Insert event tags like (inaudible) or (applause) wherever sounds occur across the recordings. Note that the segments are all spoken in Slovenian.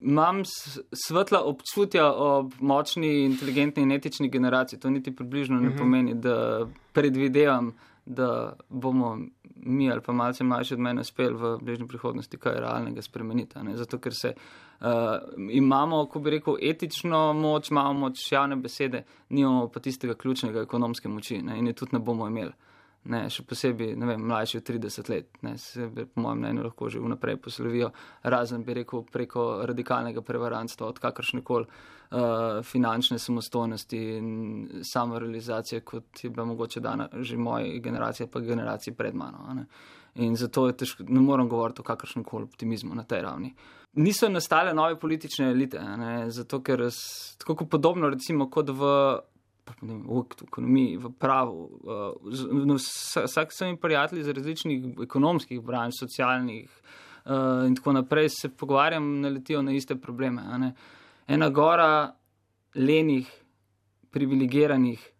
Imam svetla občutja o močni, inteligentni in etični generaciji. To niti približno ne mhm. pomeni, da predvidevam, da bomo mi ali pa malce mlajši od mene uspeli v bližnji prihodnosti kaj realnega spremeniti. Ne? Zato, ker se uh, imamo, ko bi rekel, etično moč, imamo moč javne besede, nimamo pa tistega ključnega ekonomske moči ne? in je tudi ne bomo imeli ne, še posebej vem, mlajši od 30 let, ne, se po mojem mnenju lahko že vnaprej poslovijo, razen bi rekel preko radikalnega prevarantstva, od kakršne koli uh, finančne samostojnosti in samorealizacije, kot je bila mogoče dana že moji generaciji, pa generaciji pred mano. In zato težko, ne morem govoriti o kakršnem koli optimizmu na tej ravni. Niso nastale nove politične elite, ne, zato ker, tako podobno recimo kot v vem, v ekonomiji, v pravu. Uh, no, vsak sem jim prijatelj iz različnih ekonomskih branž, socialnih uh, in tako naprej, se pogovarjam, naletijo na iste probleme. Ena gora lenih, privilegiranih,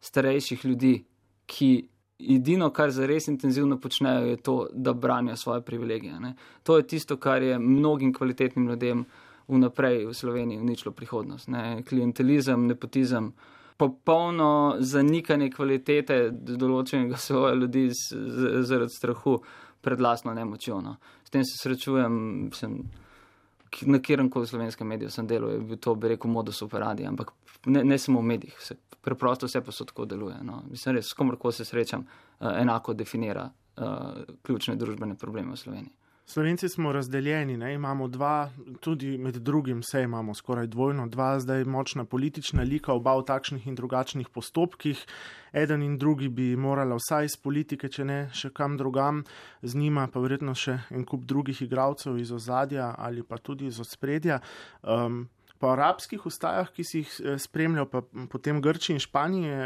starejših ljudi, ki. Edino, kar za res intenzivno počnejo, je to, da branijo svoje privilegije. Ne. To je tisto, kar je mnogim kvalitetnim ljudem vnaprej v Sloveniji uničilo prihodnost. Ne. Klientelizem, nepotizem, uh, popolno zanikanje kvalitete določenega svoje ljudi zaradi strahu pred lastno nemočjo. No. S tem se srečujem, sem, na kjerem koli slovenskem mediju sem delal, je bil to, bi rekel, modus operandi, ampak ne, ne samo v medijih, vse, preprosto vse pa so tako deluje. No. Mislim res, s komorkoli se srečam, uh, enako definira uh, ključne družbene probleme v Sloveniji. Slovenci smo razdeljeni, ne? imamo dva, tudi med drugim vse imamo skoraj dvojno, dva zdaj močna politična lika, oba v takšnih in drugačnih postopkih. Eden in drugi bi morala vsaj iz politike, če ne še kam drugam, z njima pa verjetno še en kup drugih igralcev iz ozadja ali pa tudi iz odspredja. Um, po arabskih ustajah, ki si jih eh, spremljal, pa potem Grčije in Španije,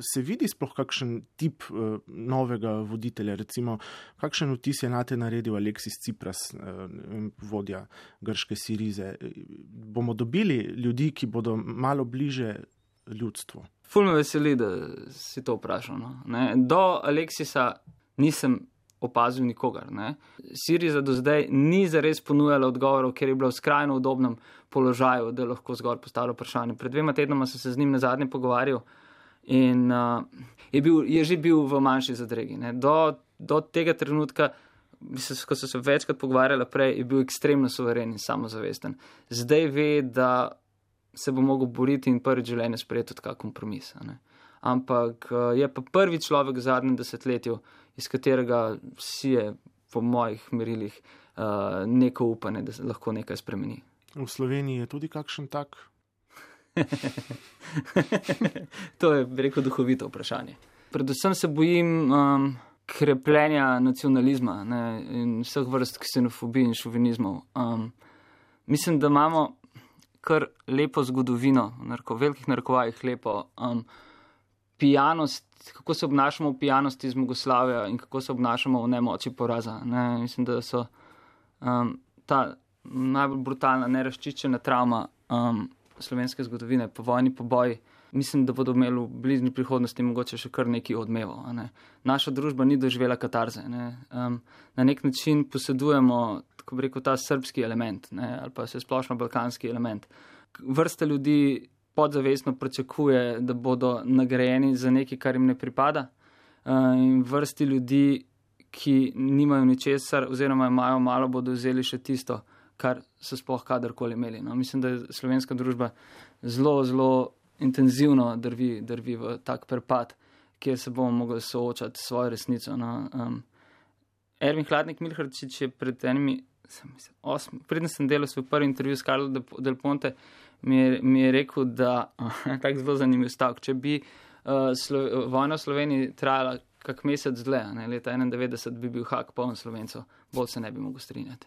se vidi sploh kakšen tip eh, novega voditelja, recimo kakšen vtis je na te naredil Aleksis Cipras, eh, vodja grške Sirize. Bomo dobili ljudi, ki bodo malo bliže ljudstvu. Ful me veseli, da si to vprašal. No? Do Aleksisa nisem opazil nikogar. Ne. Siriza do zdaj ni zares ponujala odgovorov, ker je bila v skrajno udobnem položaju, da lahko zgolj postavlja vprašanje. Pred dvema tednoma sem se z njim na zadnje pogovarjal in uh, je, bil, je že bil v manjši zadregi. Do, do tega trenutka, mislim, ko so se večkrat pogovarjali prej, je bil ekstremno suveren in samozavesten. Zdaj ve, da se bo mogel boriti in prvi življenje sprejeti kot kompromis. Ampak uh, je pa prvi človek v zadnjem desetletju, iz katerega si je, po mojih merilih, uh, neko upanje, da se lahko nekaj spremeni. V Sloveniji je tudi kakšen tak? (laughs) to je, rekel, duhovito vprašanje. Predvsem se bojim um, krepljenja nacionalizma ne, in vseh vrst ksenofobij in šovinizmov. Um, mislim, da imamo kar lepo zgodovino, v narko, velikih narekovajih lepo. Um, pijanost, kako se obnašamo v pijanosti iz Jugoslavije in kako se obnašamo v nemoči poraza. Ne? Mislim, da so um, ta najbolj brutalna, neraščičena travma um, slovenske zgodovine, po vojni, po boji. Mislim, da bodo imeli v bližnji prihodnosti mogoče še kar nekaj odmevov. Ne? Naša družba ni doživela katarze. Ne? Um, na nek način posedujemo, tako bi rekel, ta srpski element ne? ali pa se splošno balkanski element. Vrsta ljudi podzavestno pričakuje, da bodo nagrajeni za nekaj, kar jim ne pripada, eh, in vrsti ljudi, ki nimajo ničesar, oziroma imajo malo, bodo vzeli še tisto, kar so sploh kadarkoli imeli. No, mislim, da je slovenska družba zelo, zelo intenzivno drvi, drvi v tak prepad, kjer se bomo mogli soočati s svojo resnico. No. Um, Ervin Hladnik Milharčič je pred enimi, predtem sem delal svoj prvi intervju s Karlo Del Ponte, mi je, mi je rekel, da je (laughs) tako zelo zanimiv stavek. Če bi uh, Slo vojna v Sloveniji trajala kak mesec dlje, ne, leta 91, bi bil hak poln slovencev, bolj se ne bi mogel strinjati.